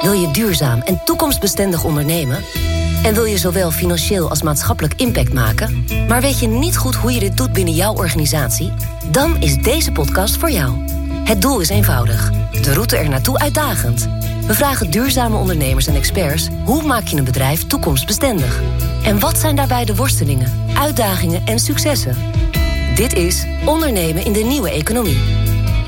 Wil je duurzaam en toekomstbestendig ondernemen? En wil je zowel financieel als maatschappelijk impact maken, maar weet je niet goed hoe je dit doet binnen jouw organisatie? Dan is deze podcast voor jou. Het doel is eenvoudig, de route er naartoe uitdagend. We vragen duurzame ondernemers en experts hoe maak je een bedrijf toekomstbestendig? En wat zijn daarbij de worstelingen, uitdagingen en successen? Dit is Ondernemen in de Nieuwe Economie.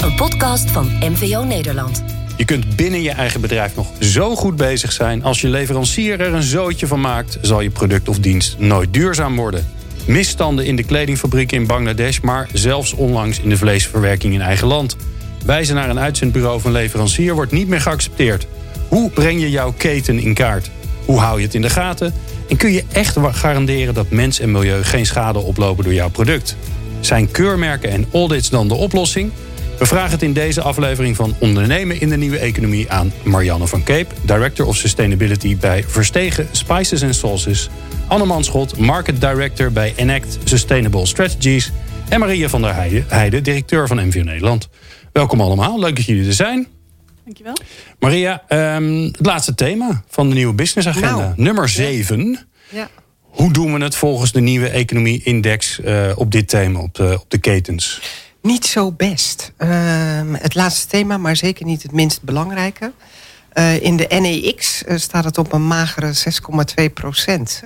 Een podcast van MVO Nederland. Je kunt binnen je eigen bedrijf nog zo goed bezig zijn. Als je leverancier er een zootje van maakt, zal je product of dienst nooit duurzaam worden. Misstanden in de kledingfabriek in Bangladesh, maar zelfs onlangs in de vleesverwerking in eigen land. Wijzen naar een uitzendbureau van leverancier wordt niet meer geaccepteerd. Hoe breng je jouw keten in kaart? Hoe hou je het in de gaten? En kun je echt garanderen dat mens en milieu geen schade oplopen door jouw product? Zijn keurmerken en audits dan de oplossing? We vragen het in deze aflevering van Ondernemen in de Nieuwe Economie aan Marianne van Keep, Director of Sustainability bij Verstegen Spices and Sauces, Anne Manschot, Market Director bij Enact Sustainable Strategies en Maria van der Heijden, Heide, directeur van MVO Nederland. Welkom allemaal, leuk dat jullie er zijn. Dankjewel. Maria, um, het laatste thema van de nieuwe business agenda, nou, nummer 7. Ja. Hoe doen we het volgens de nieuwe economie-index uh, op dit thema, op de, op de ketens? Niet zo best. Uh, het laatste thema, maar zeker niet het minst belangrijke. Uh, in de NEX uh, staat het op een magere 6,2 procent.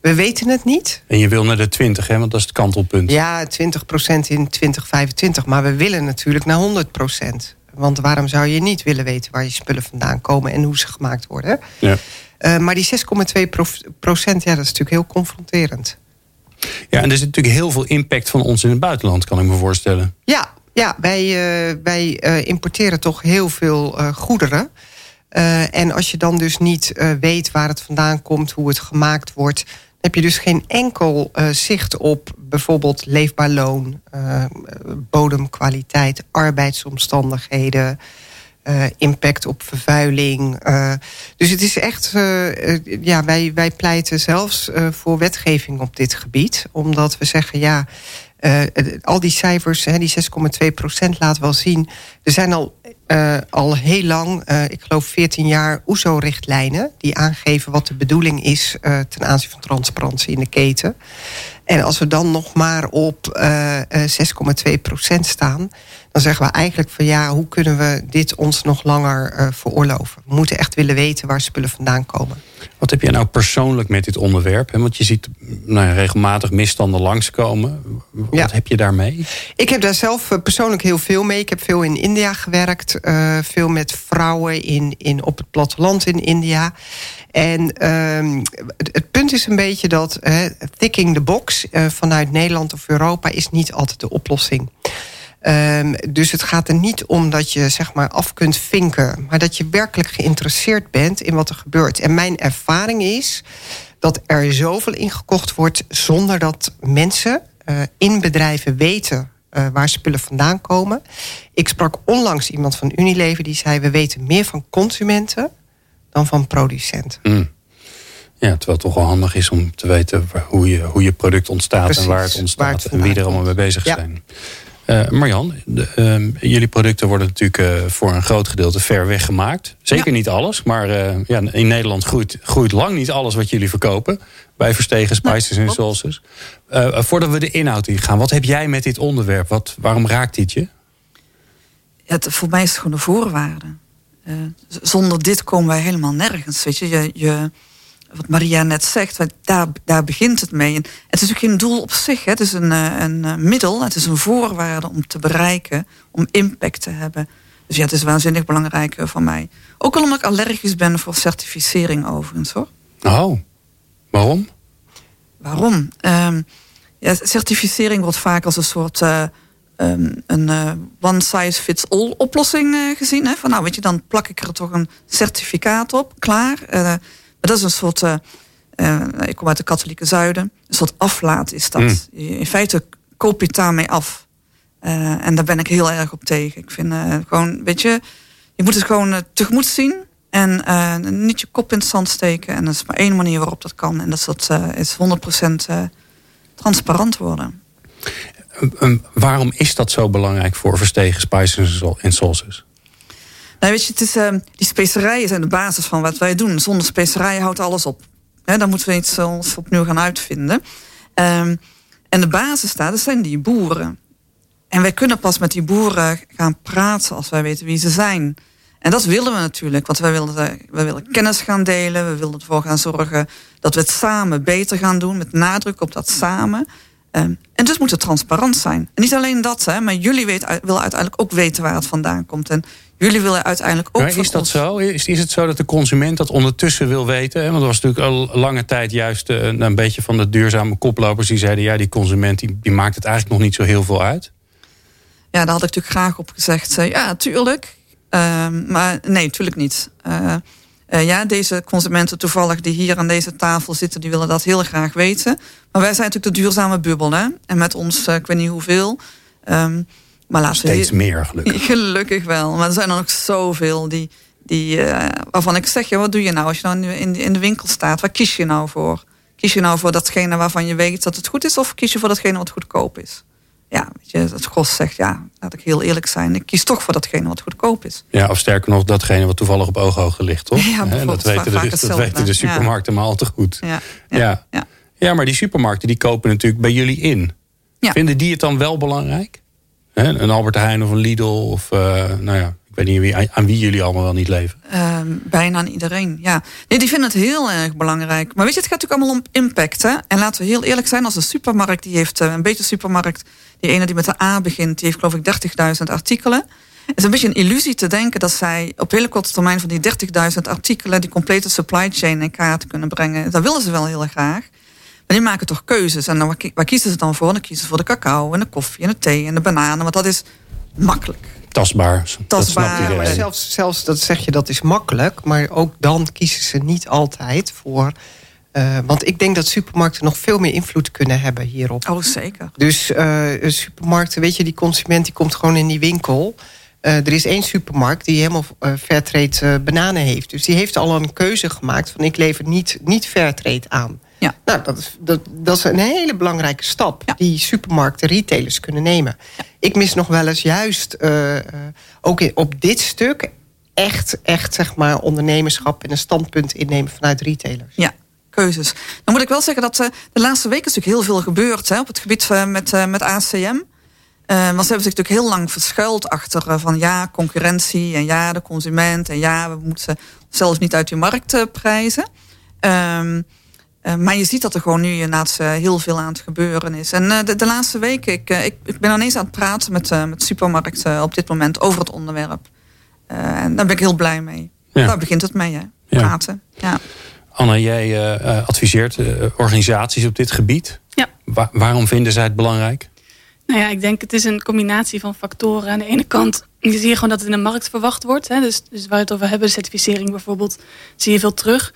we weten het niet. En je wil naar de 20, hè? want dat is het kantelpunt. Ja, 20 procent in 2025. Maar we willen natuurlijk naar 100 procent. Want waarom zou je niet willen weten waar je spullen vandaan komen en hoe ze gemaakt worden? Ja. Maar die 6,2 procent, ja, dat is natuurlijk heel confronterend. Ja, en er zit natuurlijk heel veel impact van ons in het buitenland, kan ik me voorstellen. Ja, ja wij, uh, wij uh, importeren toch heel veel goederen. en als je dan dus niet weet waar het vandaan komt, hoe het gemaakt wordt, heb je dus geen enkel zicht op bijvoorbeeld leefbaar loon, bodemkwaliteit, arbeidsomstandigheden. Uh, impact op vervuiling. Uh, dus het is echt, uh, ja, wij, wij pleiten zelfs voor wetgeving op dit gebied. Omdat we zeggen, ja, al die cijfers, hè, die 6,2 procent laat wel zien. Er zijn al, al heel lang, ik geloof 14 jaar, OESO-richtlijnen... die aangeven wat de bedoeling is ten aanzien van transparantie in de keten. En als we dan nog maar op 6,2 procent staan dan zeggen we eigenlijk van ja, hoe kunnen we dit ons nog langer veroorloven? We moeten echt willen weten waar spullen vandaan komen. Wat heb jij nou persoonlijk met dit onderwerp? Want je ziet nou, regelmatig misstanden langskomen. Wat heb je daarmee? Ik heb daar zelf eh, persoonlijk heel veel mee. Ik heb veel in India gewerkt. Uh, veel met vrouwen in, in, op het platteland in India. En uh, het, het, punt is een beetje dat uh, ticking the box uh, vanuit Nederland of Europa is niet altijd de oplossing. Um, dus het gaat er niet om dat je zeg maar af kunt vinken, maar dat je werkelijk geïnteresseerd bent in wat er gebeurt. En mijn ervaring is dat er zoveel ingekocht wordt zonder dat mensen uh, in bedrijven weten uh, waar spullen vandaan komen. Ik sprak onlangs iemand van Unilever die zei: we weten meer van consumenten dan van producenten. Mm. Ja, terwijl het toch wel handig is om te weten hoe je, hoe je product ontstaat Precies, en waar het ontstaat het en wie er allemaal mee bezig ja. zijn. Uh, Marjan, de, uh, jullie producten worden natuurlijk uh, voor een groot gedeelte ver weg gemaakt. Zeker ja. niet alles, maar ja, in Nederland groeit, groeit lang niet alles wat jullie verkopen. Bij Verstegen Spices en Sauces. voordat we de inhoud in gaan, wat heb jij met dit onderwerp? Wat, waarom raakt dit je? Het, voor mij is het gewoon de voorwaarde. zonder dit komen wij helemaal nergens. Weet je, je, je wat Maria net zegt, daar, daar begint het mee. En het is ook geen doel op zich. Hè. Het is een, eh, een eh, middel, het is een voorwaarde om te bereiken, om impact te hebben. Dus ja, het is waanzinnig belangrijk eh, voor mij. Ook al omdat ik allergisch ben voor certificering overigens hoor. Oh, waarom? Waarom? Um, ja, certificering wordt vaak als een soort uh, um, een uh, one size fits all oplossing uh, gezien. Hè? Van nou weet je, dan plak ik er toch een certificaat op, klaar dat is een soort. Uh, uh, ik kom uit de katholieke zuiden. Een soort aflaat is dat. Mm. In feite koop je het daarmee af. Uh, en daar ben ik heel erg op tegen. Ik vind gewoon, weet je, je moet het gewoon tegemoet zien. En niet je kop in het zand steken. En dat is maar één manier waarop dat kan. En dat is, dat, is 100% transparant worden. waarom is dat zo belangrijk voor verstegen spices en sauces? Nou, weet je, uh, die specerijen zijn de basis van wat wij doen. Zonder specerijen houdt alles op. He, dan moeten we iets ons opnieuw gaan uitvinden. Um, en de basis staat, dat zijn die boeren. En wij kunnen pas met die boeren gaan praten als wij weten wie ze zijn. En dat willen we natuurlijk, want wij willen, wij willen kennis gaan delen. We willen ervoor gaan zorgen dat we het samen beter gaan doen, met nadruk op dat samen. Um, en dus moet het transparant zijn. En niet alleen dat, hè, maar jullie weten, willen uiteindelijk ook weten waar het vandaan komt. En jullie willen uiteindelijk ook. Maar is dat zo? Is, is het zo dat de consument dat ondertussen wil weten? Want er was natuurlijk al lange tijd juist een, eh, een beetje van de duurzame koplopers die zeiden: ja, die consument die, die maakt het eigenlijk nog niet zo heel veel uit. Ja, daar had ik natuurlijk graag op gezegd. Ja, tuurlijk. Uh, maar nee, natuurlijk niet. Uh, uh, ja, deze consumenten toevallig die hier aan deze tafel zitten, die willen dat heel graag weten. Maar wij zijn natuurlijk de duurzame bubbel, hè? En met ons, uh, ik weet niet hoeveel. Um, maar laten Steeds we, meer, gelukkig. Gelukkig wel. Maar er zijn er nog zoveel die, die, uh, waarvan ik zeg, ja, wat doe je nou als je nou in de, in de winkel staat? Waar kies je nou voor? Kies je nou voor datgene waarvan je weet dat het goed is, of kies je voor datgene wat goedkoop is? Ja, weet je, het Gros zegt, ja, laat ik heel eerlijk zijn, ik kies toch voor datgene wat goedkoop is. Ja, of sterker nog, datgene wat toevallig op ooghoogte ligt, toch? Ja, dat weten, de, dat weten de supermarkten maar al te goed. Ja, ja, ja. ja. maar die supermarkten die kopen natuurlijk bij jullie in. Vinden die het dan wel belangrijk? Een Albert Heijn of een Lidl of, uh, nou ja, weet niet wie, aan wie jullie allemaal wel niet leven. Uh, bijna aan iedereen, ja. Nee, die vinden het heel erg belangrijk. Maar weet je, het gaat natuurlijk allemaal om impact. Hè? En laten we heel eerlijk zijn, als een supermarkt... die heeft uh, een beetje supermarkt... die ene die met de A begint... die heeft geloof ik 30.000 artikelen. Het is een beetje een illusie te denken dat zij op hele korte termijn... van die 30.000 artikelen... die complete supply chain in kaart kunnen brengen. Dat willen ze wel heel graag. Maar die maken toch keuzes. En dan, waar kiezen ze dan voor? Dan kiezen ze voor de cacao en de koffie en de thee en de bananen. Want dat is makkelijk tastbaar. Tastbaar. Dat zelfs, zelfs dat zeg je dat is makkelijk, maar ook dan kiezen ze niet altijd voor. Uh, want ik denk dat supermarkten nog veel meer invloed kunnen hebben hierop. Oh, zeker. Dus uh, supermarkten, weet je, die consument die komt gewoon in die winkel. Uh, er is één supermarkt die helemaal fairtrade bananen heeft. Dus die heeft al een keuze gemaakt van ik lever niet, niet fairtrade aan. Ja. Nou, dat is, dat, dat is een hele belangrijke stap die supermarkten, retailers kunnen nemen. Ik mis nog wel eens juist, uh, ook in, op dit stuk, echt, echt zeg maar ondernemerschap en een standpunt innemen vanuit retailers. Ja, keuzes. Dan moet ik wel zeggen dat uh, de laatste weken is natuurlijk heel veel gebeurd hè, op het gebied van, met, uh, met ACM. Uh, want ze hebben zich natuurlijk heel lang verschuild achter van ja, concurrentie en ja, de consument en ja, we moeten zelfs niet uit die markt prijzen. Ehm, uh, maar je ziet dat er gewoon nu inderdaad uh, heel veel aan het gebeuren is. En uh, de, de, laatste weken, ik, ik, ik, ben ineens aan het praten met, met supermarkten op dit moment over het onderwerp. en daar ben ik heel blij mee. Ja. Daar begint het mee, hè? praten. Ja. ja. Anna, jij adviseert organisaties op dit gebied. Ja. Wa waarom vinden zij het belangrijk? Nou ja, ik denk het is een combinatie van factoren. Aan de ene kant zie je gewoon dat het in de markt verwacht wordt. Hè? Dus, dus waar we het over hebben, de certificering bijvoorbeeld, zie je veel terug.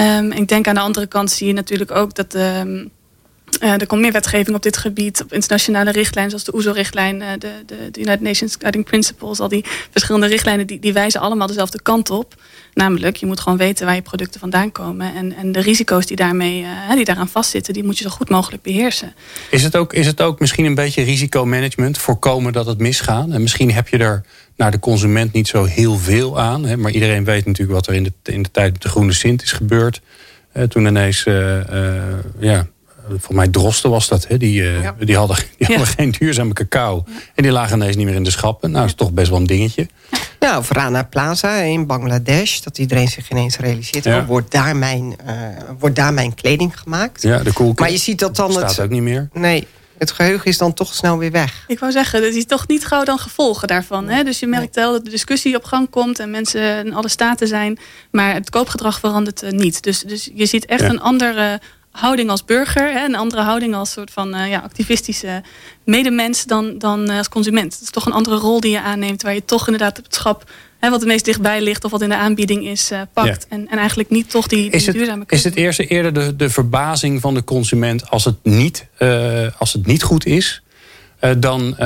Um, ik denk aan de andere kant zie je natuurlijk ook dat... Um, uh, er komt meer wetgeving op dit gebied, op internationale richtlijnen, zoals de OESO-richtlijn, uh, de, de, de, United Nations Guiding Principles, al die verschillende richtlijnen, die, die wijzen allemaal dezelfde kant op. Namelijk, je moet gewoon weten waar je producten vandaan komen. En, en de risico's die, daarmee, uh, die daaraan vastzitten, die moet je zo goed mogelijk beheersen. Is het ook, is het ook misschien een beetje risicomanagement, voorkomen dat het misgaat? En misschien heb je er naar de consument niet zo heel veel aan. Hè, maar iedereen weet natuurlijk wat er in de, in de tijd met de Groene Sint is gebeurd. Toen ineens, uh, uh, ja, voor mij Drosten was dat. Hè, die, ja. die, hadden, die hadden geen duurzame cacao. En die lagen ineens niet meer in de schappen. Nou, dat is toch best wel een dingetje. Nou, of Rana Plaza in Bangladesh. Dat iedereen zich ineens realiseert. Ja. Wordt, daar mijn, wordt daar mijn kleding gemaakt? Ja, de koelkast. Maar je ziet dat dan... staat het, ook niet meer. Nee, het geheugen is dan toch snel weer weg. Ik wou zeggen, dat is toch niet gauw dan gevolgen daarvan. Hè? Dus je merkt wel dat de discussie op gang komt en mensen in alle staten zijn. Maar het koopgedrag verandert niet. Dus, dus je ziet echt een andere houding als burger. Hè? Een andere houding als soort van uh, ja, activistische medemens dan, dan uh, als consument. Het is toch een andere rol die je aanneemt. Waar je toch inderdaad het schap hè, wat het meest dichtbij ligt of wat in de aanbieding is, uh, pakt. En, en eigenlijk niet toch die, die is het, duurzame Is het eerste eerder de, de verbazing van de consument als het niet, uh, als het niet goed is? Uh, dan,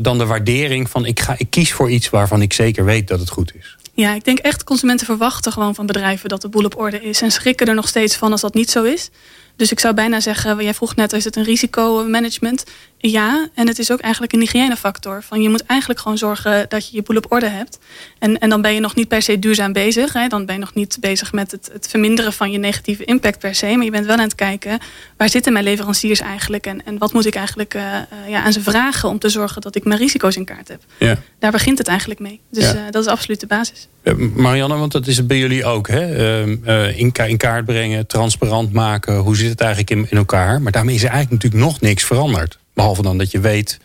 dan de waardering van ik, ga, ik kies voor iets waarvan ik zeker weet dat het goed is. Ja, ik denk echt consumenten verwachten gewoon van bedrijven dat de boel op orde is. En schrikken er nog steeds van als dat niet zo is. Dus ik zou bijna zeggen, jij vroeg net, is het een risicomanagement? Ja, en het is ook eigenlijk een hygiënefactor. Van je moet eigenlijk gewoon zorgen dat je je boel op orde hebt. En, en dan ben je nog niet per se duurzaam bezig. Hè. Dan ben je nog niet bezig met het, het verminderen van je negatieve impact per se. Maar je bent wel aan het kijken, waar zitten mijn leveranciers eigenlijk? En, en wat moet ik eigenlijk uh, ja, aan ze vragen om te zorgen dat ik mijn risico's in kaart heb? Ja. Daar begint het eigenlijk mee. Dus ja. uh, dat is absoluut de basis. Marianne, want dat is het bij jullie ook. Hè? Uh, in, in, kaart brengen, transparant maken. Hoe zit het eigenlijk in, in elkaar? Maar daarmee is er eigenlijk natuurlijk nog niks veranderd. Behalve dan dat je weet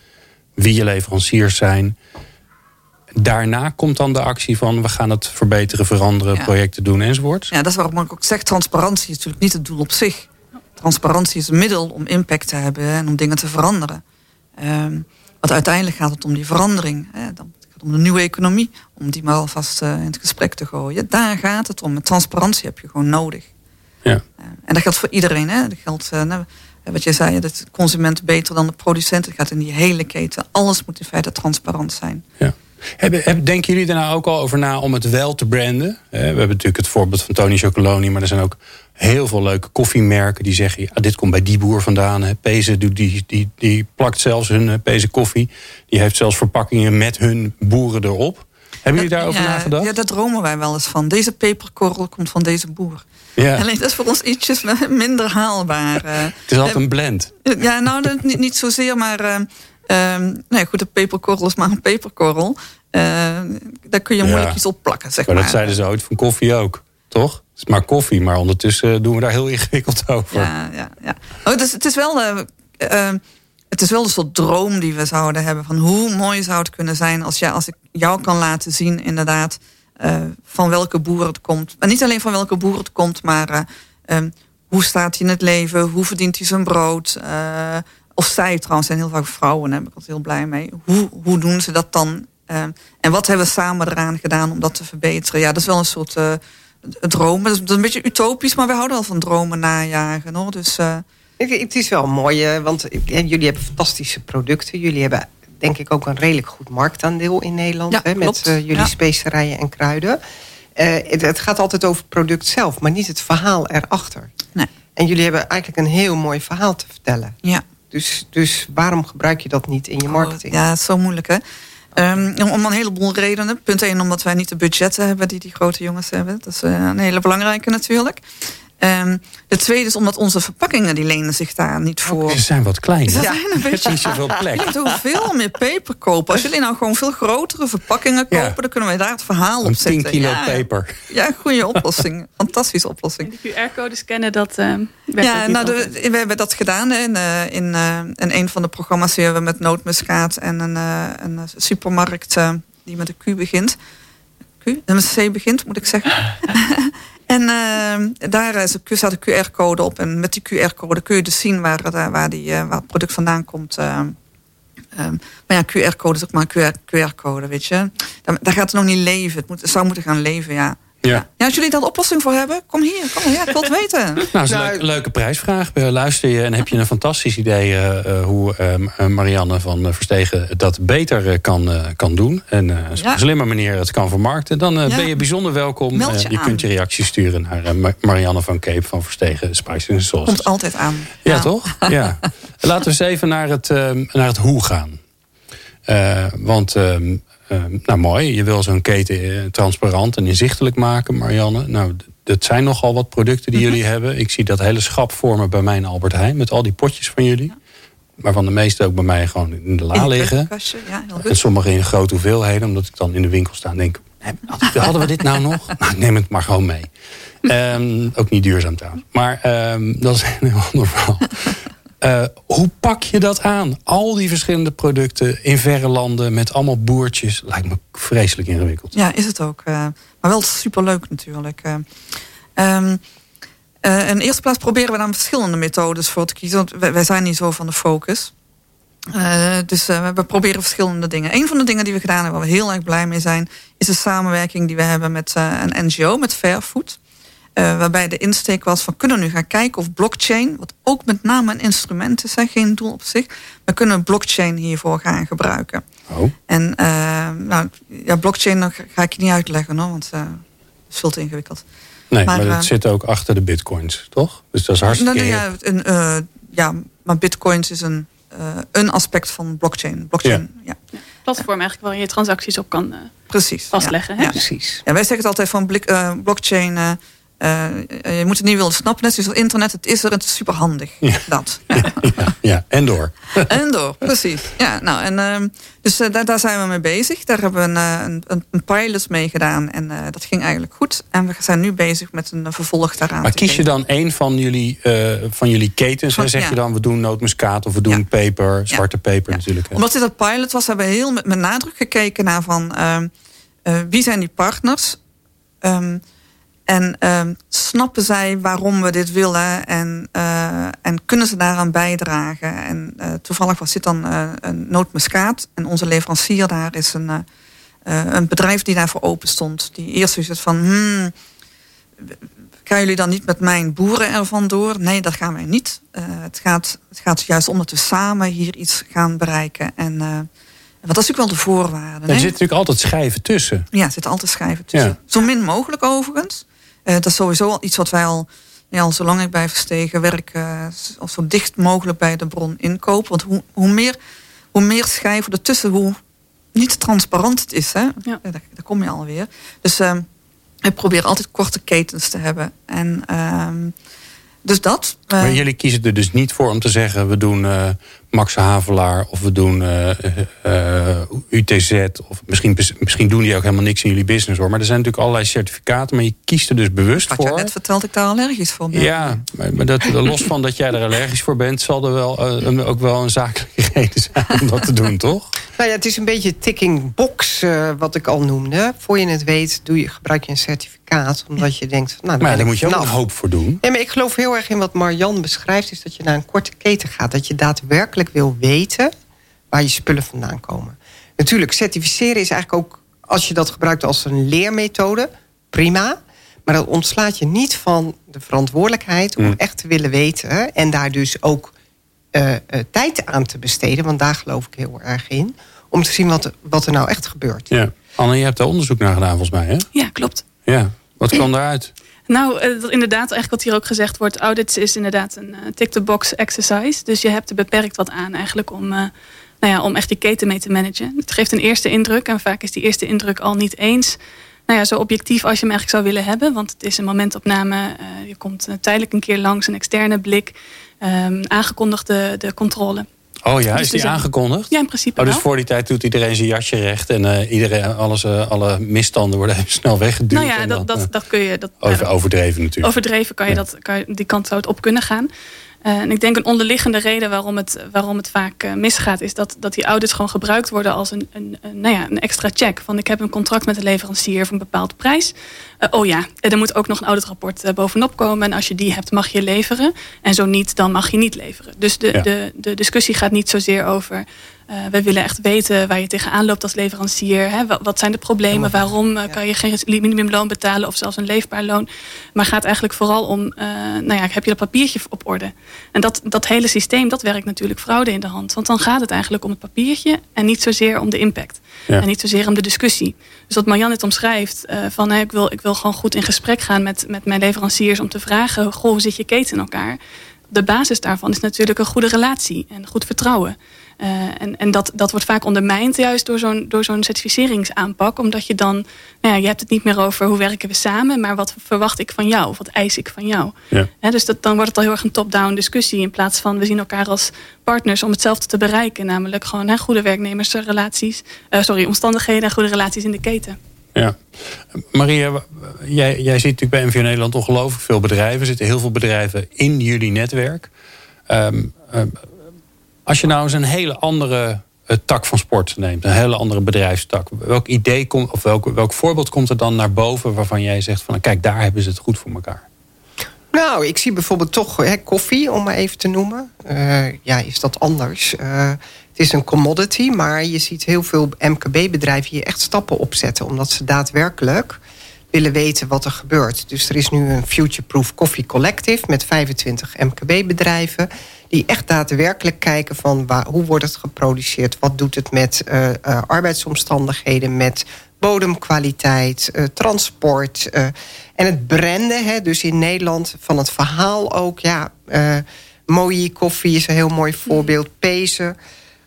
wie je leveranciers zijn. Daarna komt dan de actie van we gaan het verbeteren, veranderen, projecten doen enzovoort. Ja, dat is waarom ik ook zeg, transparantie is natuurlijk niet het doel op zich. Transparantie is een middel om impact te hebben en om dingen te veranderen. Um, want uiteindelijk gaat het om die verandering. Hè. Dan gaat het om de nieuwe economie. Om die maar alvast uh, in het gesprek te gooien. Daar gaat het om. Met transparantie heb je gewoon nodig. Ja. Uh, en dat geldt voor iedereen. Hè. Dat geldt, uh, nou, wat je zei, dat de consument beter dan de producent. Het gaat in die hele keten. Alles moet in feite transparant zijn. Ja. Denken jullie er nou ook al over na om het wel te branden? We hebben natuurlijk het voorbeeld van Tony Chocoloni, maar er zijn ook heel veel leuke koffiemerken die zeggen: dit komt bij die boer vandaan. Peze doet die, die, die plakt zelfs hun Peze koffie. Die heeft zelfs verpakkingen met hun boeren erop. Hebben jullie daarover ja, nagedacht? Ja, daar dromen wij wel eens van. Deze peperkorrel komt van deze boer. Ja. Alleen dat is voor ons ietsjes minder haalbaar. het is altijd een blend. Ja, nou, dat, niet, niet zozeer, maar... Uh, nee, goed, de peperkorrel is maar een peperkorrel. Uh, daar kun je moeilijk iets op plakken, zeg maar. Maar dat zeiden ze ooit van koffie ook, toch? Het is maar koffie, maar ondertussen doen we daar heel ingewikkeld over. Ja, ja, ja. Oh, dus het is wel... Uh, het is wel een soort droom die we zouden hebben. Van hoe mooi zou het kunnen zijn als, ja, als ik jou kan laten zien, inderdaad, uh, van welke boer het komt. En niet alleen van welke boer het komt, maar uh, um, hoe staat hij in het leven? Hoe verdient hij zijn brood? Uh, of zij trouwens zijn heel vaak vrouwen, daar ben ik altijd heel blij mee. Hoe, hoe doen ze dat dan? en wat hebben we samen eraan gedaan om dat te verbeteren? Ja, dat is wel een soort droom. Dat is een beetje utopisch, maar we houden wel van dromen najagen. Hoor. Dus het is wel mooi, want jullie hebben fantastische producten. Jullie hebben denk ik ook een redelijk goed marktaandeel in Nederland. Ja, hè, met uh, jullie ja. specerijen en kruiden. Uh, het, het, gaat altijd over het product zelf, maar niet het verhaal erachter. Nee. En jullie hebben eigenlijk een heel mooi verhaal te vertellen. Ja. Dus, dus waarom gebruik je dat niet in je marketing? Oh, ja, zo moeilijk hè. Um, om een heleboel redenen. Punt 1, omdat wij niet de budgetten hebben die die grote jongens hebben. Dat is uh, een hele belangrijke natuurlijk. Um, de tweede is omdat onze verpakkingen die lenen zich daar niet voor. Ze zijn wat kleiner. Ze zijn een beetje... niet zoveel plek. Je moet veel meer peper kopen. Als jullie nou gewoon veel grotere verpakkingen kopen... Ja. dan kunnen wij daar het verhaal op zetten. 10 kilo ja. peper. Ja, goede oplossing. Fantastische oplossing. En de QR-code scannen, dat uh, Ja, nou, de, we hebben dat gedaan. In, uh, in, uh, in een van de programma's hebben we met nootmuskaat... en een, een supermarkt die met een Q begint. Q? Met een C begint, moet ik zeggen. En uh, daar staat een QR-code op. En met die QR-code kun je dus zien waar, waar, die, waar het product vandaan komt. Um, maar ja, QR-code is ook maar QR-code, weet je. Daar, daar, gaat het nog niet leven. Het, moet, het zou moeten gaan leven, ja. Ja. ja, als jullie daar een oplossing voor hebben, kom hier. Kom, ja, ik wil het weten. nou, dat is een leuke, leuke prijsvraag. Luister je en heb je een fantastisch idee uh, hoe uh, Marianne van Verstegen dat beter kan, uh, kan doen. En op ja. een slimme manier het kan vermarkten. Dan ja. ben je bijzonder welkom. Je, je kunt je reactie sturen naar Marianne van Cape van Verstegen Spice and Sauce. Komt altijd aan. Ja, toch? Ja. Laten we eens even naar het, naar het hoe gaan. want ehm, uh, nou mooi, je wil zo'n keten eh, transparant en inzichtelijk maken, Marianne. Nou, dat zijn nogal wat producten die mhm. jullie hebben. Ik zie dat hele schap vormen bij mij in Albert Heijn met al die potjes van jullie. Waarvan de meeste ook bij mij gewoon in de la liggen. Ja, en sommige in grote hoeveelheden, omdat ik dan in de winkel sta en denk: hadden we dit nou nog? Nou, neem het maar gewoon mee. Um, ook niet duurzaam trouwens. Maar um, dat is een heel ander verhaal. Uh, hoe pak je dat aan? Al die verschillende producten in verre landen met allemaal boertjes. Lijkt me vreselijk ingewikkeld. Ja, is het ook. Uh, maar wel superleuk natuurlijk. Uh, um, in eerste plaats proberen we dan verschillende methodes voor te kiezen. Want wij, wij zijn niet zo van de focus. dus we proberen verschillende dingen. Een van de dingen die we gedaan hebben, waar we heel erg blij mee zijn... is de samenwerking die we hebben met een NGO, met Fairfood... Uh, waarbij de insteek was van kunnen we nu gaan kijken of blockchain, wat ook met name een instrument is, geen doel op zich, we kunnen blockchain hiervoor gaan gebruiken. Oh. En uh, nou, ja, blockchain ga ik je niet uitleggen hoor, want uh, is veel te ingewikkeld. Nee, maar, maar het zit ook achter de bitcoins, toch? Dus dat is hartstikke... Nou, ja, een, ja, maar bitcoins is een een aspect van blockchain. blockchain ja. ja. Platform eigenlijk waar je transacties op kan Precies, vastleggen. Ja, Precies. Ja, wij zeggen het altijd van blik, blockchain uh, je moet het niet willen snappen. Net zoals internet, het is er het is super handig. Ja. Dat. Ja. ja, en door. en door, precies. Ja, nou, en, uh, dus uh, daar, daar, zijn we mee bezig. Daar hebben we een, een, een pilot mee gedaan. En dat ging eigenlijk goed. En we zijn nu bezig met een vervolg daaraan. Maar kies je dan een van jullie, van jullie ketens? en zeg je dan, we doen nootmuskaat of we doen peper, zwarte peper natuurlijk. Hè? Omdat dit een pilot was, hebben we heel met, met nadruk gekeken naar van... Ehm, wie zijn die partners... Um, en uh, snappen zij waarom we dit willen en, uh, en kunnen ze daaraan bijdragen? En uh, toevallig was dit dan uh, een nootmuskaat. En onze leverancier daar is een, een bedrijf die daarvoor open stond. Die eerst zoiets van, hmm, gaan jullie dan niet met mijn boeren ervan door? Nee, dat gaan wij niet. het, gaat, het gaat juist om dat we samen hier iets gaan bereiken. En want dat is natuurlijk wel de voorwaarde. Er zit natuurlijk altijd schijven tussen. Ja, er zit altijd schijven tussen. Ja. Zo min mogelijk overigens. Uh, dat is sowieso iets wat wij al, ja, al zolang ik bij Verstegen werk, uh, zo dicht mogelijk bij de bron inkopen. Want hoe, hoe, meer, hoe meer schijven ertussen, hoe niet transparant het is. Hè? Ja. Daar, daar, kom je alweer. Dus uh, ik probeer altijd korte ketens te hebben. En ehm, dus dat. maar eh, jullie kiezen er dus niet voor om te zeggen... we doen uh, Max Havelaar of we doen uh, uh, UTZ... of misschien, misschien doen die ook helemaal niks in jullie business hoor. Maar er zijn natuurlijk allerlei certificaten... maar je kiest er dus bewust voor. Wat net verteld ik daar allergisch voor ben. Ja, maar, dat, los van dat jij er allergisch voor bent... zal er wel, ook wel een zakelijke reden zijn om dat te doen, toch? Nou ja, het is een beetje ticking box wat ik al noemde. Voor je het weet doe je, gebruik je een certificaat... omdat je denkt... Nou, maar daar moet je ook een hoop voor doen. Nee, maar ik geloof heel erg in wat Marjan beschrijft... is dat je naar een korte keten gaat. Dat je daadwerkelijk wil weten waar je spullen vandaan komen. Natuurlijk, certificeren is eigenlijk ook... als je dat gebruikt als een leermethode, prima... Maar dat ontslaat je niet van de verantwoordelijkheid om mm. echt te willen weten. En daar dus ook uh, uh, tijd aan te besteden. Want daar geloof ik heel erg in. Om te zien wat, wat er nou echt gebeurt. Ja. Anne, je hebt daar onderzoek naar gedaan volgens mij, hè? Ja, klopt. Ja. Wat kwam daaruit? Nou, uh, inderdaad, eigenlijk wat hier ook gezegd wordt... audits is inderdaad een tick-the-box exercise. Dus je hebt er beperkt wat aan eigenlijk om... nou ja, om echt die keten mee te managen. Het geeft een eerste indruk. En vaak is die eerste indruk al niet eens nou ja, zo objectief als je hem eigenlijk zou willen hebben. Want het is een momentopname. Je komt tijdelijk een keer langs, een externe blik. Um, aangekondigde de controle. Oh ja, dus is die aangekondigd? Ja, in principe oh, Dus voor die tijd doet iedereen zijn jasje recht... en uh, iedereen, alles, uh, alle misstanden worden even snel weggeduwd. Nou ja, dat, dan, dat, dat kun je... Dat, over, overdreven natuurlijk. Overdreven kan je, dat, kan je, die kant zou het op kunnen gaan. Uh, en ik denk een onderliggende reden waarom het, waarom het vaak uh, misgaat... is dat, dat die audits gewoon gebruikt worden als een, een, een, nou ja, een extra check. Van ik heb een contract met de leverancier voor een bepaald prijs. Uh, oh ja, er moet ook nog een auditrapport bovenop komen. En als je die hebt mag je leveren. En zo niet, dan mag je niet leveren. Dus de, ja. de, de discussie gaat niet zozeer over... Uh, we willen echt weten waar je tegenaan loopt als leverancier. Hè? Wat, zijn de problemen? Waarom uh, kan je geen minimumloon betalen of zelfs een leefbaar loon? Maar gaat eigenlijk vooral om, uh, nou ja, heb je dat papiertje op orde? En dat, dat hele systeem, dat werkt natuurlijk fraude in de hand. Want dan gaat het eigenlijk om het papiertje en niet zozeer om de impact. Ja. En niet zozeer om de discussie. Dus wat Marjan net omschrijft, van hey, ik, wil, ik wil gewoon goed in gesprek gaan met, met mijn leveranciers om te vragen, goh, hoe zit je keten in elkaar? De basis daarvan is natuurlijk een goede relatie en goed vertrouwen. Uh, en en dat, dat wordt vaak ondermijnd juist door zo'n door zo'n certificeringsaanpak. Omdat je dan, nou ja, je hebt het niet meer over hoe werken we samen, maar wat verwacht ik van jou? Of wat eis ik van jou? Ja. He, dus dat, dan wordt het al heel erg een top-down discussie. In plaats van we zien elkaar als partners om hetzelfde te bereiken. Namelijk gewoon he, goede werknemersrelaties, uh, sorry, omstandigheden en goede relaties in de keten. Ja. Maria, jij, jij ziet natuurlijk bij MVO Nederland ongelooflijk veel bedrijven. Er zitten heel veel bedrijven in jullie netwerk. Um, um, als je nou eens een hele andere uh, tak van sport neemt, een hele andere bedrijfstak, welk idee komt, of welk, welk voorbeeld komt er dan naar boven waarvan jij zegt van kijk, daar hebben ze het goed voor elkaar? Nou, ik zie bijvoorbeeld toch hè, koffie, om maar even te noemen. Uh, ja, is dat anders? Uh, het is een commodity, maar je ziet heel veel MKB-bedrijven hier echt stappen opzetten, omdat ze daadwerkelijk willen weten wat er gebeurt. Dus er is nu een Future Proof Coffee Collective met 25 MKB-bedrijven die echt daadwerkelijk kijken van waar, hoe wordt het geproduceerd, wat doet het met uh, uh, arbeidsomstandigheden, met bodemkwaliteit, uh, transport en het branden. Hè, dus in Nederland van het verhaal ook, ja, Mooi koffie is een heel mooi voorbeeld. Pezen.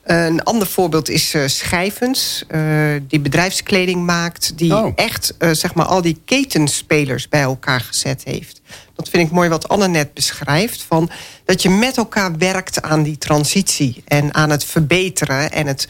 Een ander voorbeeld is uh, Schijvens, uh, die bedrijfskleding maakt... die oh. echt uh, zeg maar al die ketenspelers bij elkaar gezet heeft. Dat vind ik mooi wat Anne net beschrijft. Van dat je met elkaar werkt aan die transitie... en aan het verbeteren en het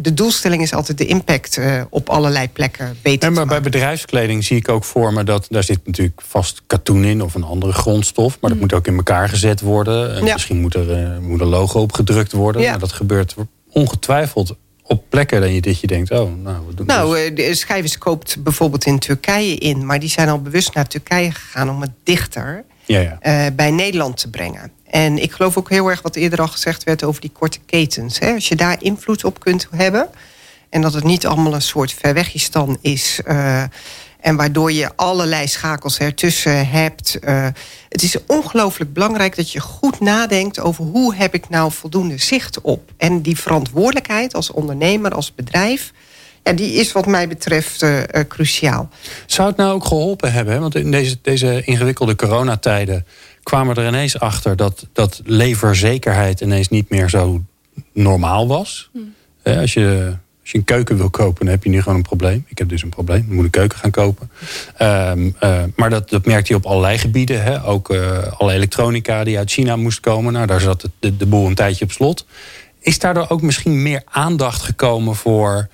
de doelstelling is altijd de impact uh, op allerlei plekken beter ja, maar bij bedrijfskleding zie ik ook voor me dat daar zit natuurlijk vast katoen in of een andere grondstof. Maar dat mm. moet ook in elkaar gezet worden. En Misschien moet er, uh, moet een logo op gedrukt worden. Ja. Maar dat gebeurt ongetwijfeld op plekken dat je, dat je denkt, oh, nou, wat doen Nou, uh, Schijvers koopt bijvoorbeeld in Turkije in, maar die zijn al bewust naar Turkije gegaan om het dichter ja, ja. bij Nederland te brengen. En ik geloof ook heel erg wat eerder al gezegd werd over die korte ketens. Hè? Als je daar invloed op kunt hebben. En dat het niet allemaal een soort verwegistan is. Uh, en waardoor je allerlei schakels ertussen hebt. Uh, het is ongelooflijk belangrijk dat je goed nadenkt over hoe heb ik nou voldoende zicht op. En die verantwoordelijkheid als ondernemer, als bedrijf. Ja, die is wat mij betreft uh, cruciaal. Zou het nou ook geholpen hebben? Want in deze, deze ingewikkelde coronatijden kwamen er ineens achter dat, dat leverzekerheid ineens niet meer zo normaal was. Hmm. Als, je, als je een keuken wil kopen, dan heb je nu gewoon een probleem. Ik heb dus een probleem, ik moet een keuken gaan kopen. Um, uh, maar dat, dat merkte je op allerlei gebieden. Hè? Ook uh, alle elektronica die uit China moest komen. Nou, daar zat de, de boel een tijdje op slot. Is daardoor ook misschien meer aandacht gekomen voor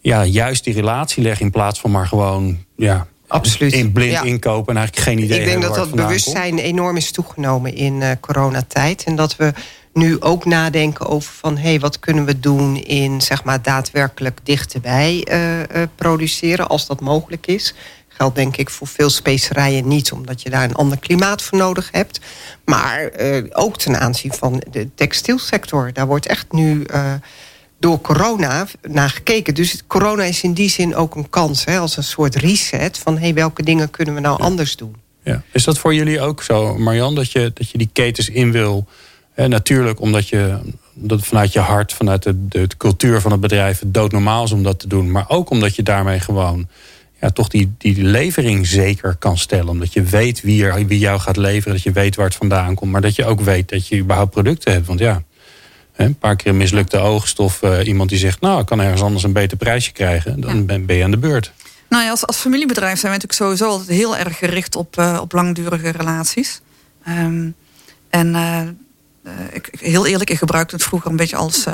ja, juist die relatieleg... in plaats van maar gewoon ja, Absoluut. In blind inkopen en eigenlijk geen idee Ik denk dat dat bewustzijn enorm is toegenomen in uh, coronatijd. En dat we nu ook nadenken over van... hé, hey, wat kunnen we doen in zeg maar, daadwerkelijk dichterbij uh, produceren... als dat mogelijk is. Geldt denk ik voor veel specerijen niet... omdat je daar een ander klimaat voor nodig hebt. Maar ook ten aanzien van de textielsector. Daar wordt echt nu door corona naar gekeken. Dus corona is in die zin ook een kans, hè, als een soort reset van hey, welke dingen kunnen we nou anders doen. Ja. Is dat voor jullie ook zo, Marjan, dat je, dat je die ketens in wil? Hè, natuurlijk, omdat je dat vanuit je hart, vanuit de, de, cultuur van het bedrijf, het doodnormaal is om dat te doen. Maar ook omdat je daarmee gewoon ja, toch die, die levering zeker kan stellen. Omdat je weet wie, er, wie jou gaat leveren, dat je weet waar het vandaan komt. Maar dat je ook weet dat je überhaupt producten hebt. Want ja, een paar keer een mislukte oogst of uh, iemand die zegt... nou, ik kan ergens anders een beter prijsje krijgen. Dan ben, ben, je aan de beurt. Nou ja, als, als familiebedrijf zijn we natuurlijk sowieso altijd heel erg gericht op, uh, op langdurige relaties. Um, en uh, ik, heel eerlijk, ik gebruikte het vroeger een beetje als,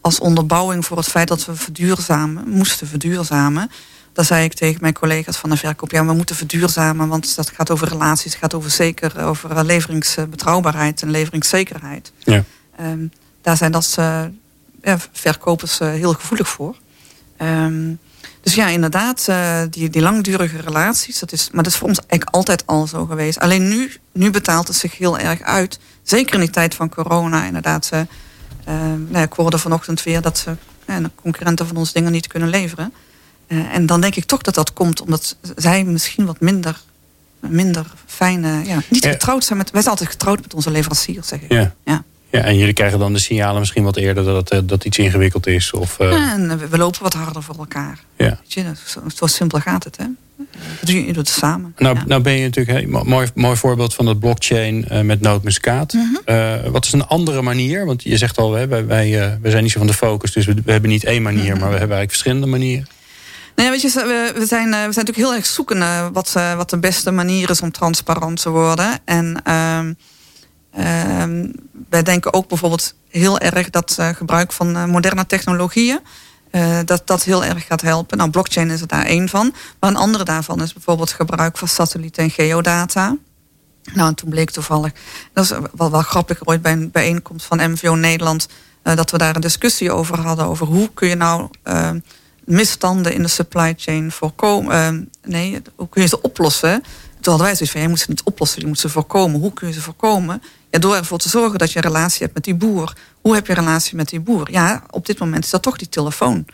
als onderbouwing voor het feit dat we verduurzamen, moesten verduurzamen. Dan zei ik tegen mijn collega's van de verkoop, ja, we moeten verduurzamen, want dat gaat over relaties, het gaat over zeker over leveringsbetrouwbaarheid en leveringszekerheid. Ja. Um, daar zijn dat uh, ja, verkopers uh, heel gevoelig voor. Um, dus ja, inderdaad, uh, die, die langdurige relaties, dat is, maar dat is voor ons eigenlijk altijd al zo geweest. Alleen nu, nu betaalt het zich heel erg uit. Zeker in die tijd van corona, inderdaad. Uh, nou, ik hoorde vanochtend weer dat ze concurrenten van ons dingen niet kunnen leveren. en dan denk ik toch dat dat komt omdat zij misschien wat minder, minder fijne, ja, niet getrouwd zijn met. Wij zijn altijd getrouwd met onze leveranciers, zeg ik. Ja. ja. Ja, en jullie krijgen dan de signalen misschien wat eerder dat, het, dat iets ingewikkeld is? Of, uh... ja, en we lopen wat harder voor elkaar. Ja. Je, zo, zo, simpel gaat het, hè? Je, je doet het samen. Nou, nou ben je natuurlijk een mooi, mooi voorbeeld van dat blockchain uh, met nootmuskaat. Mm uh, wat is een andere manier? Want je zegt al, wij, wij, wij zijn niet zo van de focus, dus we, we hebben niet één manier, mhm. maar we hebben eigenlijk verschillende manieren. Nee, weet je, we, zijn, we zijn natuurlijk heel erg zoekende wat, wat de beste manier is om transparant te worden. En Ehm, wij denken ook bijvoorbeeld heel erg dat uh, gebruik van uh, moderne technologieën. Uh, dat dat heel erg gaat helpen. Nou, blockchain is er daar één van. Maar een andere daarvan is bijvoorbeeld gebruik van satellieten en geodata. Nou, en toen bleek toevallig, dat is wel, wel grappig, ooit bij een bijeenkomst van MVO Nederland, dat we daar een discussie over hadden. Over hoe kun je nou ehm, misstanden in de supply chain voorkomen. Ehm, nee, hoe kun je ze oplossen? Toen hadden wij zoiets van, je moet ze niet oplossen, je moet ze voorkomen. Hoe kun je ze voorkomen? Ja, door ervoor te zorgen dat je een relatie hebt met die boer. Hoe heb je een relatie met die boer? Ja, op dit moment is dat toch die telefoon.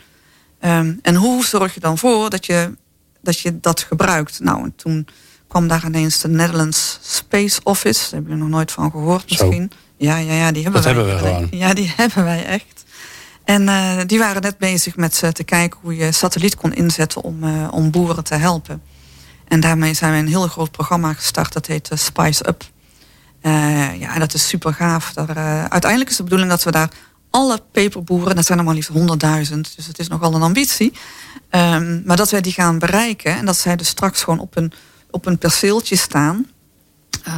Um, en hoe zorg je dan voor dat je dat, je dat gebruikt? Nou, en toen kwam daar ineens de Netherlands Space Office. Daar hebben jullie nog nooit van gehoord misschien. Ja, ja, ja, die hebben dat wij. hebben we gewoon. Ja, die hebben wij echt. En uh, die waren net bezig met te kijken hoe je satelliet kon inzetten om, uh, om boeren te helpen. En daarmee zijn we een heel groot programma gestart. Dat heet uh, Spice Up. Uh, ja, dat is super gaaf. Daar, uh, uiteindelijk is de bedoeling dat we daar alle peperboeren, dat zijn er maar liefst 100.000, dus het is nogal een ambitie. Um, maar dat wij die gaan bereiken en dat zij dus straks gewoon op een, op een perceeltje staan. Uh,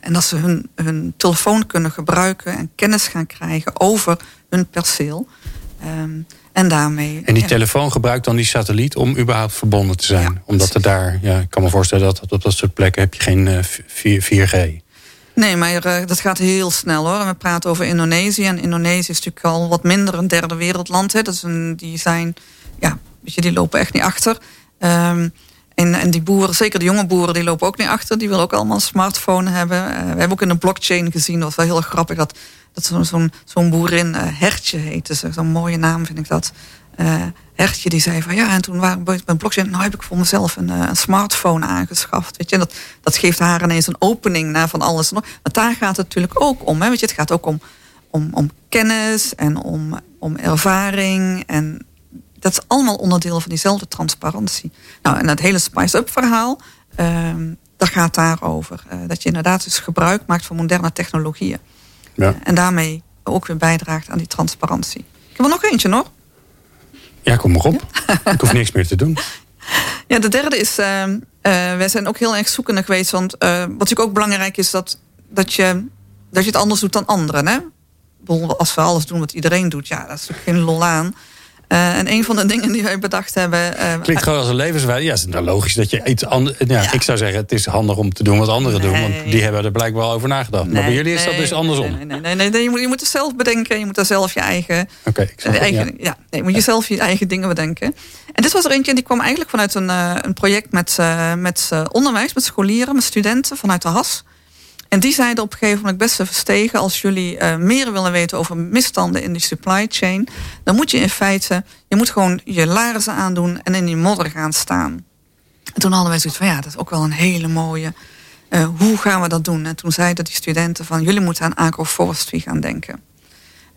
en dat ze hun, hun telefoon kunnen gebruiken en kennis gaan krijgen over hun perceel. Um, en daarmee. En die telefoon gebruikt dan die satelliet om überhaupt verbonden te zijn. Ja, Omdat er daar, ja, ik kan me voorstellen dat op dat soort plekken heb je geen uh, 4G. Nee, maar uh, dat gaat heel snel hoor. We praten over Indonesië. En Indonesië is natuurlijk al wat minder een derde wereldland. Hè. Dat die zijn, ja, die lopen echt niet achter. Um, en, en die boeren, zeker de jonge boeren, die lopen ook niet achter. Die willen ook allemaal een smartphone hebben. Uh, we hebben ook in de blockchain gezien, dat was wel heel grappig, dat, dat zo'n zo'n zo'n boerin uh, Hertje heette. Zo'n mooie naam vind ik dat. Hertje die zei van ja, en toen waren we bij blockchain, nou heb ik voor mezelf een, een smartphone aangeschaft. Weet je, dat, dat geeft haar ineens een opening naar van alles. Maar daar gaat het natuurlijk ook om. Hè? Weet je, het gaat ook om, om, om kennis en om, om ervaring en dat is allemaal onderdeel van diezelfde transparantie. Nou, en dat hele Spice-up verhaal, um, dat gaat daarover. Uh, dat je inderdaad dus gebruik maakt van moderne technologieën. Ja. Uh, en daarmee ook weer bijdraagt aan die transparantie. Ik heb er nog eentje nog. Ja, kom maar op. Ik hoef niks meer te doen. Ja, de derde is, uh, wij zijn ook heel erg zoekende geweest. Want wat natuurlijk ook belangrijk is, dat, dat, je, dat je het anders doet dan anderen. Hè? Als we alles doen wat iedereen doet, ja, dat is natuurlijk geen lol aan. Uh, en een van de dingen die wij bedacht hebben. Uh, Klinkt gewoon als een levenswijze. Ja, het is nou logisch dat je iets anders. Ja, ja, Ik zou zeggen, het is handig om te doen wat anderen doen. Want die hebben er blijkbaar over nagedacht. Nee, maar bij jullie is dat dus andersom. Nee, nee, nee, nee, je, moet, je moet het zelf bedenken. Je moet er zelf je eigen. Oké, okay, eigen, ja. ja. nee, je moet jezelf je eigen dingen bedenken. En dit was er eentje en die kwam eigenlijk vanuit een, uh, een project met, met onderwijs, met scholieren, met studenten vanuit de HAS. En die zeiden op een gegeven moment best verstegen... als jullie uh, meer willen weten over misstanden in die supply chain... dan moet je in feite, je moet gewoon je laarzen aandoen... en in die modder gaan staan. En toen hadden wij zoiets van, ja, dat is ook wel een hele mooie... Uh, hoe gaan we dat doen? En toen zeiden die studenten van... jullie moeten aan agroforestry gaan denken.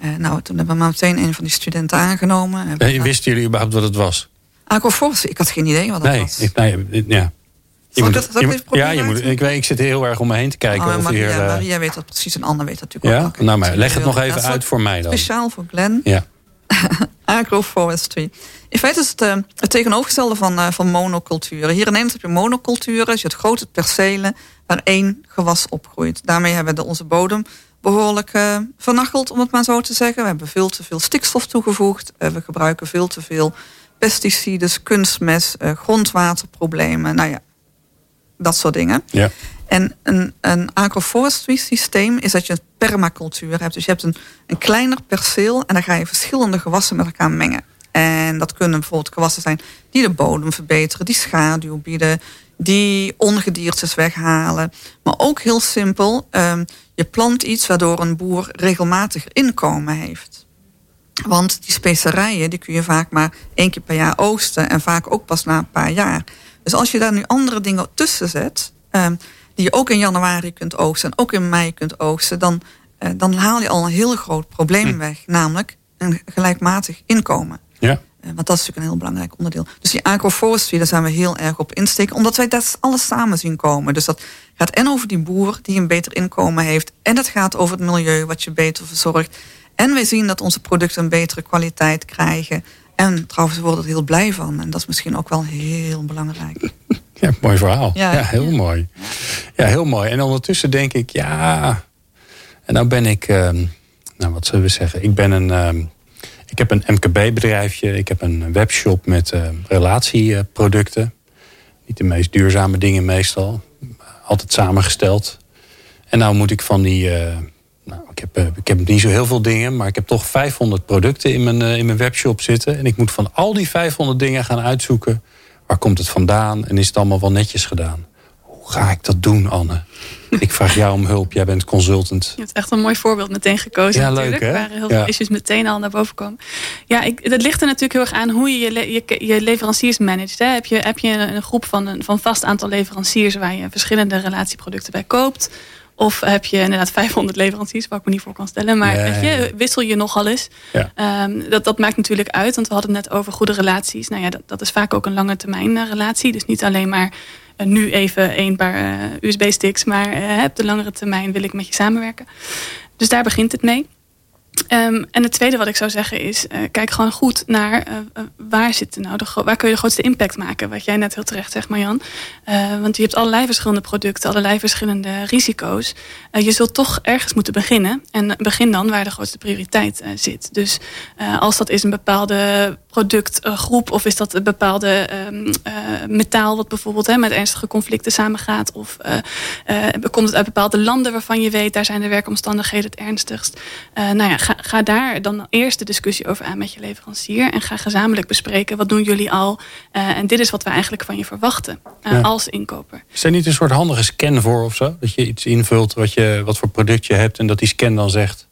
Uh, nou, toen hebben we maar meteen een van die studenten aangenomen. En wisten jullie überhaupt wat het was? Agroforestry, ik had geen idee wat dat nee, was. Ik, nee, ja. Je moet, dat, je ja, je moet, ik, weet, ik zit heel erg om me heen te kijken. Oh, of Maria, hier. Maria weet dat precies en Anne weet dat natuurlijk ja? ook. Nou, maar leg het nog even uit voor mij dan. Speciaal voor Glenn. Ja. Agroforestry. In feite is het uh, het tegenovergestelde van, uh, van monoculturen. Hier in Nederland heb je monoculturen. Dus je hebt grote percelen waar één gewas opgroeit. Daarmee hebben we onze bodem behoorlijk uh, vernacheld, om het maar zo te zeggen. We hebben veel te veel stikstof toegevoegd. we gebruiken veel te veel pesticides, kunstmest, grondwaterproblemen. Nou ja, dat soort dingen. Ja. En een, een agroforestry systeem is dat je een permacultuur hebt. Dus je hebt een, een kleiner perceel en dan ga je verschillende gewassen met elkaar mengen. En dat kunnen bijvoorbeeld gewassen zijn die de bodem verbeteren, die schaduw bieden, die ongediertes weghalen. Maar ook heel simpel, um, je plant iets waardoor een boer regelmatig inkomen heeft. Want die specerijen die kun je vaak maar één keer per jaar oogsten en vaak ook pas na een paar jaar. Dus als je daar nu andere dingen tussen zet, um, die je ook in januari kunt oogsten en ook in mei kunt oogsten, dan, uh, dan haal je al een heel groot probleem hm. weg, namelijk een gelijkmatig inkomen. Ja. Uh, want dat is natuurlijk een heel belangrijk onderdeel. Dus die agroforestry, daar zijn we heel erg op insteken, omdat wij dat alles samen zien komen. Dus dat gaat en over die boer die een beter inkomen heeft, en dat gaat over het milieu wat je beter verzorgt. En wij zien dat onze producten een betere kwaliteit krijgen. En trouwens, we worden er heel blij van. En dat is misschien ook wel heel belangrijk. Ja, mooi verhaal. Ja, ja heel mooi. Ja, heel mooi. En ondertussen denk ik, ja. En nou ben ik, um, nou wat zullen we zeggen? Ik ben een. Um, ik heb een MKB-bedrijfje. Ik heb een webshop met uh, relatieproducten. Niet de meest duurzame dingen meestal. Altijd samengesteld. En nou moet ik van die. Uh, nou, ik, heb, uh, ik heb niet zo heel veel dingen, maar ik heb toch 500 producten in mijn, uh, in mijn webshop zitten. En ik moet van al die 500 dingen gaan uitzoeken Waar komt het vandaan en is het allemaal wel netjes gedaan? Hoe ga ik dat doen, Anne? ik vraag jou om hulp. Jij bent consultant. Je hebt echt een mooi voorbeeld meteen gekozen ja, natuurlijk. Leuk, hè? Waar heel veel issues meteen al naar boven komen. Ja, ik, dat ligt er natuurlijk heel erg aan hoe je je, je, je leveranciers managt. Hè. Heb, je, heb je een groep van een van vast aantal leveranciers... waar je verschillende relatieproducten bij koopt... Of heb je inderdaad 500 leveranciers, waar ik me niet voor kan stellen. Maar weet je, wissel je nogal eens. Ja. Um, dat, dat maakt natuurlijk uit, want we hadden het net over goede relaties. Nou ja, dat, dat is vaak ook een lange termijn relatie. Dus niet alleen maar nu even één paar USB-sticks, maar op de langere termijn wil ik met je samenwerken. Dus daar begint het mee. Ehm, en het tweede wat ik zou zeggen is, uh, kijk gewoon goed naar uh, waar zit nou de, waar kun je de grootste impact maken. Wat jij net heel terecht zegt, Marjan. Want je hebt allerlei verschillende producten, allerlei verschillende risico's. je zult toch ergens moeten beginnen. En begin dan waar de grootste prioriteit zit. Dus als dat is een bepaalde productgroep of is dat een bepaalde um, metaal wat bijvoorbeeld hè, met ernstige conflicten samengaat. Of komt het uit bepaalde landen waarvan je weet, daar zijn de werkomstandigheden het ernstigst. nou ja, ga, ga, daar dan eerst de discussie over aan met je leverancier. En ga gezamenlijk bespreken wat doen jullie al. En dit is wat we eigenlijk van je verwachten als inkoper. Is er niet een soort handige scan voor of zo? Dat je iets invult wat, je, wat voor product je hebt en dat die scan dan zegt.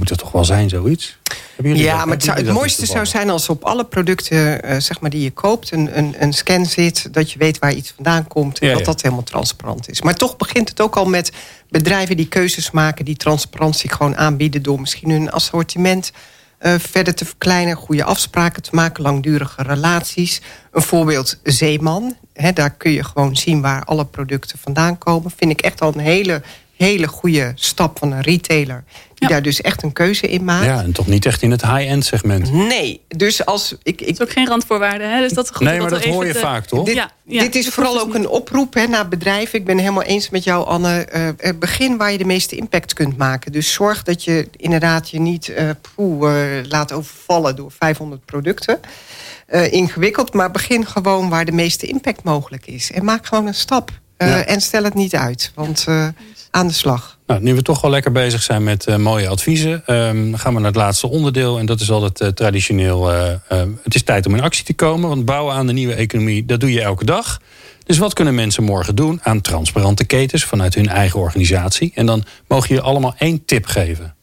Moet er toch wel zijn, zoiets? Ja, dat, maar het, zou, het mooiste zou zijn als op alle producten uh, zeg maar, die je koopt... Een, een, een, scan zit, dat je weet waar iets vandaan komt... en ja, dat ja. dat helemaal transparant is. Maar toch begint het ook al met bedrijven die keuzes maken... die transparantie gewoon aanbieden door misschien hun assortiment... Uh, verder te verkleinen, goede afspraken te maken... langdurige relaties. Een voorbeeld Zeeman. He, daar kun je gewoon zien waar alle producten vandaan komen. Vind ik echt al een hele hele goede stap van een retailer. Die daar dus echt een keuze in maakt. Ja, en toch niet echt in het high-end segment. Nee, dus als ik. ik... Het is ook geen randvoorwaarde, hè? Dus dat is goed nee, maar dat, hoor je vaak, toch? Dit, ja, ja, dit is vooral ook een oproep hè, naar bedrijven. Ik ben helemaal eens met jou, Anne. Uh, begin waar je de meeste impact kunt maken. Dus zorg dat je inderdaad je niet uh, poeh, uh, laat overvallen door 500 producten. ingewikkeld, maar begin gewoon waar de meeste impact mogelijk is. En maak gewoon een stap. En stel het niet uit. Want aan de slag. Nou, nu we toch wel lekker bezig zijn met uh, mooie adviezen... Um, gaan we naar het laatste onderdeel. En dat is altijd uh, traditioneel... Uh, het is tijd om in actie te komen. Want bouwen aan de nieuwe economie, dat doe je elke dag. Dus wat kunnen mensen morgen doen aan transparante ketens... vanuit hun eigen organisatie? En dan mogen je allemaal één tip geven.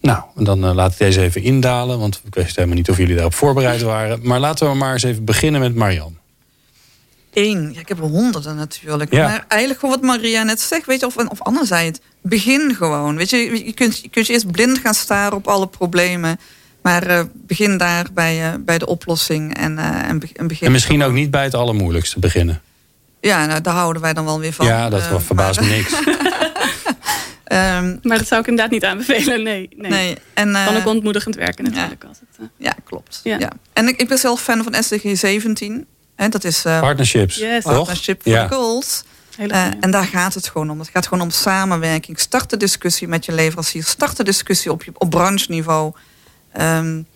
Nou, dan laat ik deze even indalen. Want ik wist helemaal niet of jullie daarop voorbereid waren. Maar laten we maar eens even beginnen met Marian één. Ja, ik heb er honderden natuurlijk. Ja. Maar eigenlijk gewoon wat Maria net zegt, weet je, of, of het. Begin gewoon. Weet je, je kunt, je kunt je eerst blind gaan staren op alle problemen. Maar uh, begin daar bij, uh, bij de oplossing en, uh, en, begin. En misschien ook niet bij het allermoeilijkste beginnen. Ja, nou, daar houden wij dan wel weer van. Ja, dat verbaast maar, me niks. um, maar dat zou ik inderdaad niet aanbevelen, nee. nee. nee en, kan ook ontmoedigend werken natuurlijk. Ja, het, ja klopt. Ja. ja. En ik, ik ben zelf fan van SDG 17. En dat is uh, partnerships. Yes. Partnership for ja. goals. Uh, en daar gaat het gewoon om. Het gaat gewoon om samenwerking. Start de discussie met je leverancier. Start de discussie op, op brancheniveau. Um,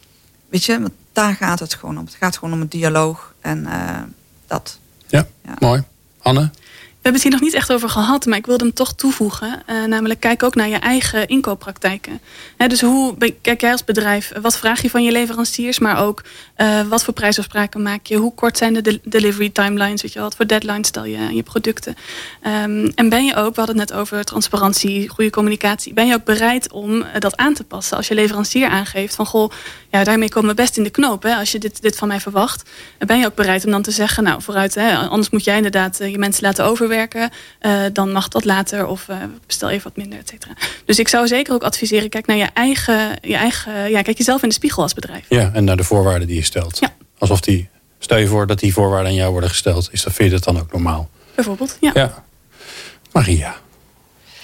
weet je, daar gaat het gewoon om. Het gaat gewoon om een dialoog. En uh, dat. Ja, ja, mooi. Anne? We hebben het hier nog niet echt over gehad, maar ik wilde hem toch toevoegen. Uh, namelijk, kijk ook naar je eigen inkooppraktijken. Dus hoe kijk jij als bedrijf, wat vraag je van je leveranciers, maar ook uh, wat voor prijsafspraken maak je? Hoe kort zijn de, de delivery timelines? Weet je, wat voor deadlines stel je aan je producten? Um, en ben je ook, we hadden het net over transparantie, goede communicatie. Ben je ook bereid om uh, dat aan te passen als je leverancier aangeeft van goh, ja, daarmee komen we best in de knoop. Hè, als je dit, dit van mij verwacht, ben je ook bereid om dan te zeggen, nou vooruit, hè, anders moet jij inderdaad je mensen laten overwerken werken, uh, dan mag dat later of uh, bestel even wat minder, et cetera. Dus ik zou zeker ook adviseren, kijk naar je eigen, je eigen, ja, kijk jezelf in de spiegel als bedrijf. Ja, en naar de voorwaarden die je stelt. Ja. Alsof die, stel je voor dat die voorwaarden aan jou worden gesteld, is dat, vind je dat dan ook normaal? Bijvoorbeeld, ja. ja. Maria.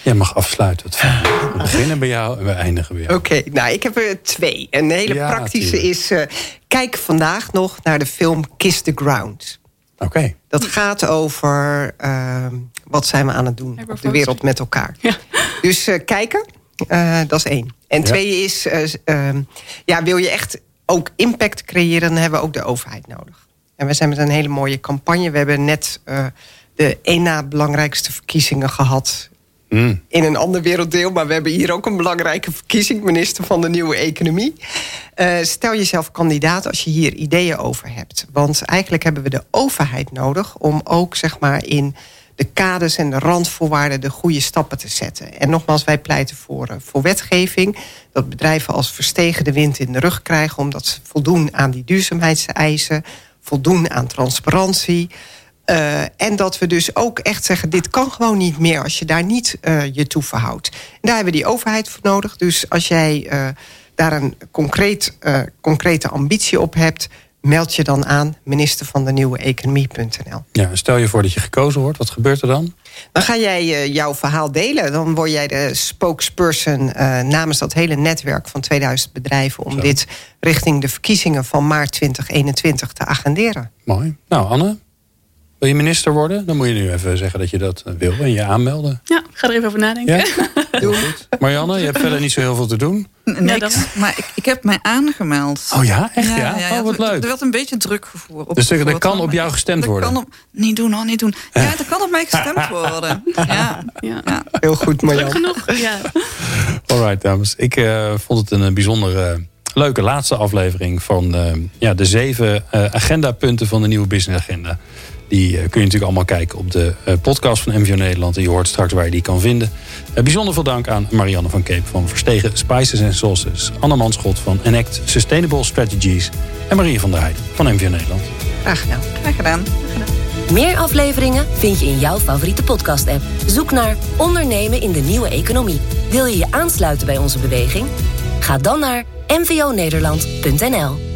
Jij mag afsluiten. We beginnen bij jou en we eindigen bij jou. Oké, nou ik heb er twee. Een hele ja, praktische tuurlijk. is... Uh, kijk vandaag nog naar de film Kiss the Ground. Oké. Dat gaat over uh, wat zijn we aan het doen op de wereld met elkaar. Ja. Dus uh, kijken, uh, dat is één. En ja. twee is, ehm, ja, wil je echt ook impact creëren... dan hebben we ook de overheid nodig. En we zijn met een hele mooie campagne. We hebben net de één na belangrijkste verkiezingen gehad Mm. in een ander werelddeel. Maar we hebben hier ook een belangrijke verkiezing, minister van de Nieuwe Economie. Uh, stel jezelf kandidaat als je hier ideeën over hebt. Want eigenlijk hebben we de overheid nodig om ook zeg maar in de kaders en de randvoorwaarden de goede stappen te zetten. En nogmaals, wij pleiten voor, uh, voor wetgeving. Dat bedrijven als verstegen de wind in de rug krijgen... omdat ze voldoen aan die duurzaamheidseisen, voldoen aan transparantie... Uh, en dat we dus ook echt zeggen, dit kan gewoon niet meer als je daar niet uh, je toe verhoudt. En daar hebben we die overheid voor nodig. Dus als jij uh, daar een concreet, concrete ambitie op hebt, meld je dan aan minister van de nieuwe economie.nl. Ja, stel je voor dat je gekozen wordt, wat gebeurt er dan? Dan ga jij jouw verhaal delen. Dan word jij de spokesperson uh, namens dat hele netwerk van 2000 bedrijven... om Zo. dit richting de verkiezingen van maart 2021 te agenderen. Mooi. Nou, Anne, wil je minister worden? Dan moet je nu even zeggen dat je dat wil en je aanmelden. Ja, ik ga er even over nadenken. Ja? Doe goed. Marianne, je hebt verder niet zo heel veel te doen. Niks, ja, maar ik, ik heb mij aangemeld. Oh ja, echt ja? ja? oh, wat leuk. Er werd een beetje druk gevoerd. Op dus er kan op jou gestemd worden? Kan op, niet doen hoor, niet doen. Ja, er kan op mij gestemd worden. Ja, ja. Heel goed, Marianne. Druk genoeg, ja. Alright, dames. Ik uh, vond het een bijzondere... Uh, leuke laatste aflevering van uh, ja, de zeven agendapunten van de nieuwe business agenda. Die kun je natuurlijk allemaal kijken op de podcast van MVO Nederland. En je hoort straks waar je die kan vinden. bijzonder veel dank aan Marianne van Keep van Verstegen Spices and Sauces. Anne Manschot van Enact Sustainable Strategies. En Marie van der Heijden van MVO Nederland. Graag gedaan. Graag gedaan. Meer afleveringen vind je in jouw favoriete podcast-app. Zoek naar Ondernemen in de Nieuwe Economie. Wil je je aansluiten bij onze beweging? Ga dan naar mvonederland.nl